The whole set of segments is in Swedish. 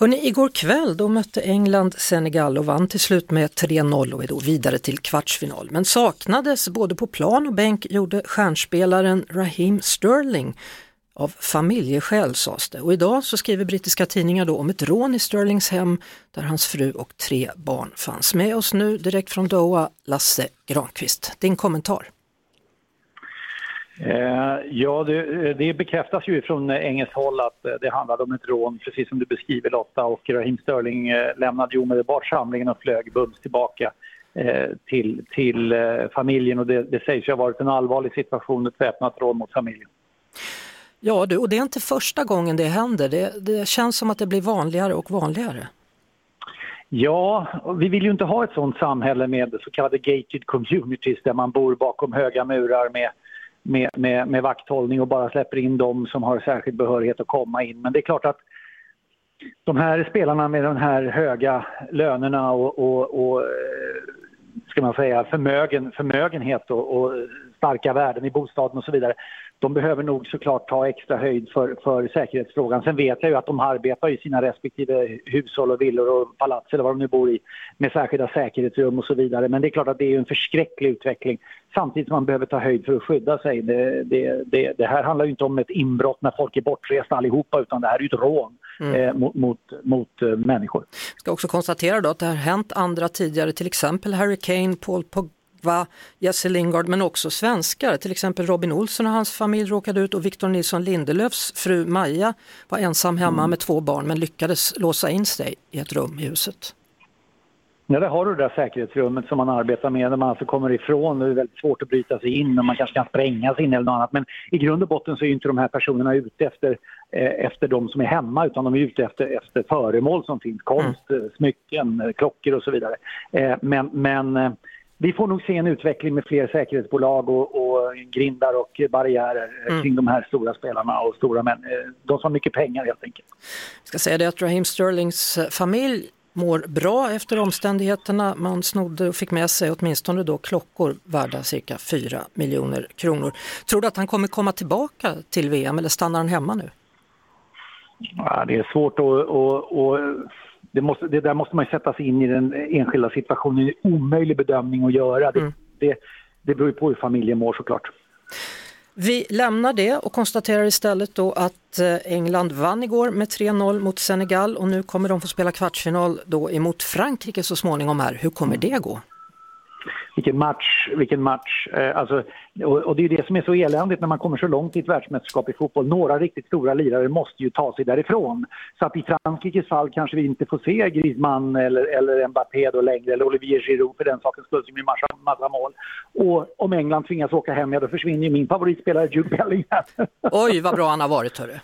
Hörrni, igår kväll då mötte England Senegal och vann till slut med 3-0 och är då vidare till kvartsfinal. Men saknades både på plan och bänk gjorde stjärnspelaren Raheem Sterling av familjeskäl sades det. Och idag så skriver brittiska tidningar då om ett rån i Sterlings hem där hans fru och tre barn fanns. Med oss nu direkt från Doha, Lasse Granqvist. Din kommentar? Eh, ja, det, det bekräftas ju från engelskt håll att eh, det handlade om ett rån, precis som du beskriver Lotta. Och Raheem Sterling eh, lämnade ju omedelbart samlingen och flög bums tillbaka till, till familjen. Och det, det sägs ju ha varit en allvarlig situation, ett väpnat rån mot familjen. Ja du, och det är inte första gången det händer. Det, det känns som att det blir vanligare och vanligare. Ja, vi vill ju inte ha ett sådant samhälle med så kallade gated communities där man bor bakom höga murar med med, med, med vakthållning och bara släpper in dem som har särskild behörighet att komma in. Men det är klart att de här spelarna med de här höga lönerna och, och, och eh, ska man säga, förmögen, förmögenhet och, och, starka värden i bostaden och så vidare. De behöver nog såklart ta extra höjd för, för säkerhetsfrågan. Sen vet jag ju att de arbetar i sina respektive hushåll och villor och palats eller vad de nu bor i med särskilda säkerhetsrum och så vidare. Men det är klart att det är en förskräcklig utveckling samtidigt som man behöver ta höjd för att skydda sig. Det, det, det, det här handlar ju inte om ett inbrott när folk är bortresta allihopa utan det här är ju ett rån mm. eh, mot, mot, mot eh, människor. Jag ska också konstatera då att det har hänt andra tidigare, till exempel Harry Kane, Paul Pogba, Jesse Lingard men också svenskar. Till exempel Robin Olsson och hans familj råkade ut och Victor Nilsson Lindelöfs fru Maja var ensam hemma mm. med två barn men lyckades låsa in sig i ett rum i huset. Ja, där har du det där säkerhetsrummet som man arbetar med, där man alltså kommer ifrån. Det är väldigt svårt att bryta sig in och man kanske kan sprängas in eller något annat. Men i grund och botten så är inte de här personerna ute efter, eh, efter de som är hemma utan de är ute efter, efter föremål som finns. Konst, mm. smycken, eh, klockor och så vidare. Eh, men, men eh, vi får nog se en utveckling med fler säkerhetsbolag och, och grindar och barriärer mm. kring de här stora spelarna och stora män, eh, de som har mycket pengar helt enkelt. Jag ska säga det att Raheem Sterlings familj mår bra efter omständigheterna. Man snodde och fick med sig åtminstone då klockor värda cirka 4 miljoner kronor. Tror du att han kommer komma tillbaka till VM eller stannar han hemma nu? Ja, det är svårt att det, måste, det där måste man sätta sig in i den enskilda situationen. Det är en omöjlig bedömning att göra. Det, mm. det, det beror på hur familjen mår såklart. Vi lämnar det och konstaterar istället då att eh, England vann igår med 3-0 mot Senegal och nu kommer de få spela kvartsfinal då emot Frankrike så småningom här. Hur kommer det gå? Vilken match, vilken match. Eh, alltså, och, och, det är det som är så eländigt när man kommer så långt i ett världsmästerskap i fotboll. Några riktigt stora lirare måste ju ta sig därifrån. Så att i Frankrikes fall kanske vi inte får se Griezmann eller, eller Mbappé då längre, eller Olivier Giroud för den sakens skull som gör massa, massa mål. Och om England tvingas åka hem, ja då försvinner ju min favoritspelare Jude Bellingham. Oj, vad bra han har varit hörru.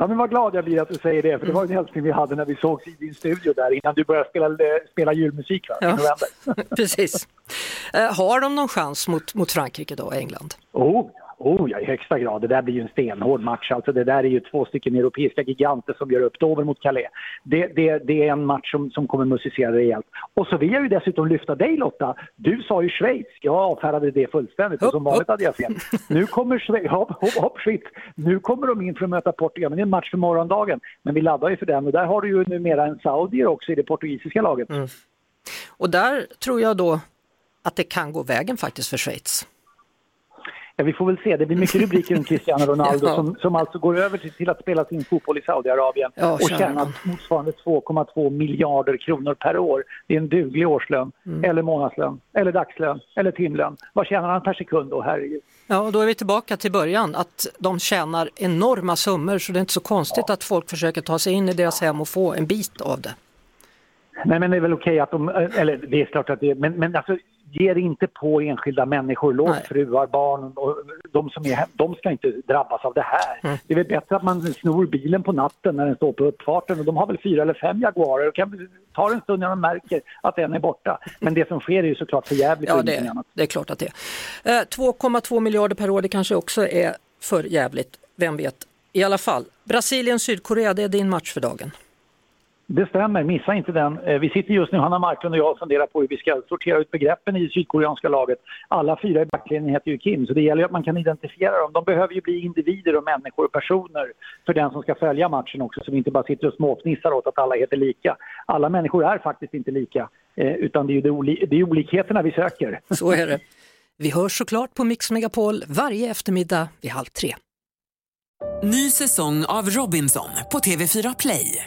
Ja, men vad glad jag blir att du säger det, för det var en hälsning vi hade när vi sågs i din studio där innan du började spela, spela julmusik va? Ja. i november. Precis. Eh, har de någon chans mot, mot Frankrike då, England? Oh, Oh ja, i högsta grad. Det där blir ju en stenhård match. Alltså det där är ju två stycken europeiska giganter som gör upp. Dover mot Calais. Det, det, det är en match som, som kommer musicera rejält. Och så vill jag ju dessutom lyfta dig Lotta. Du sa ju Schweiz. Jag avfärdade det fullständigt och som vanligt hade jag fel. Nu kommer Schweiz, hopp, hopp, hopp, Schweiz. Nu kommer de in för att möta Portugal. Men det är en match för morgondagen. Men vi laddar ju för den och där har du ju numera en saudier också i det portugisiska laget. Mm. Och där tror jag då att det kan gå vägen faktiskt för Schweiz. Ja, vi får väl se. Det blir mycket rubriker om Cristiano Ronaldo ja. som, som alltså går över till, till att spela sin fotboll i Saudiarabien ja, och tjänar motsvarande 2,2 miljarder kronor per år. Det är en duglig årslön, mm. eller månadslön, eller dagslön, eller timlön. Vad tjänar han per sekund då? Herregud. Ja, och då är vi tillbaka till början, att de tjänar enorma summor så det är inte så konstigt ja. att folk försöker ta sig in i deras hem och få en bit av det. Nej, men det är väl okej att de, eller det är klart att det men, men alltså ger inte på enskilda människor, låt Nej. fruar, barn och de som är de ska inte drabbas av det här. Mm. Det är väl bättre att man snor bilen på natten när den står på uppfarten och de har väl fyra eller fem Jaguarer och kan ta en stund när de märker att en är borta. Men det som sker är ju såklart för jävligt Ja, det, det är klart att det är. Eh, 2,2 miljarder per år, det kanske också är för jävligt, vem vet. I alla fall, Brasilien-Sydkorea, det är din match för dagen. Det stämmer, missa inte den. Eh, Vi sitter just nu, Hanna Marklund och jag, och funderar på hur vi ska sortera ut begreppen i det sydkoreanska laget. Alla fyra i backlinjen heter ju Kim, så det gäller ju att man kan identifiera dem. De behöver ju bli individer och människor och personer för den som ska följa matchen också, så vi inte bara sitter och småfnissar åt att alla heter lika. Alla människor är faktiskt inte lika, eh, utan det är ju det, oli- det är olikheterna vi söker. Så är det. Vi hörs såklart på Mix Megapol varje eftermiddag vid halv tre. Ny säsong av Robinson på TV4 Play.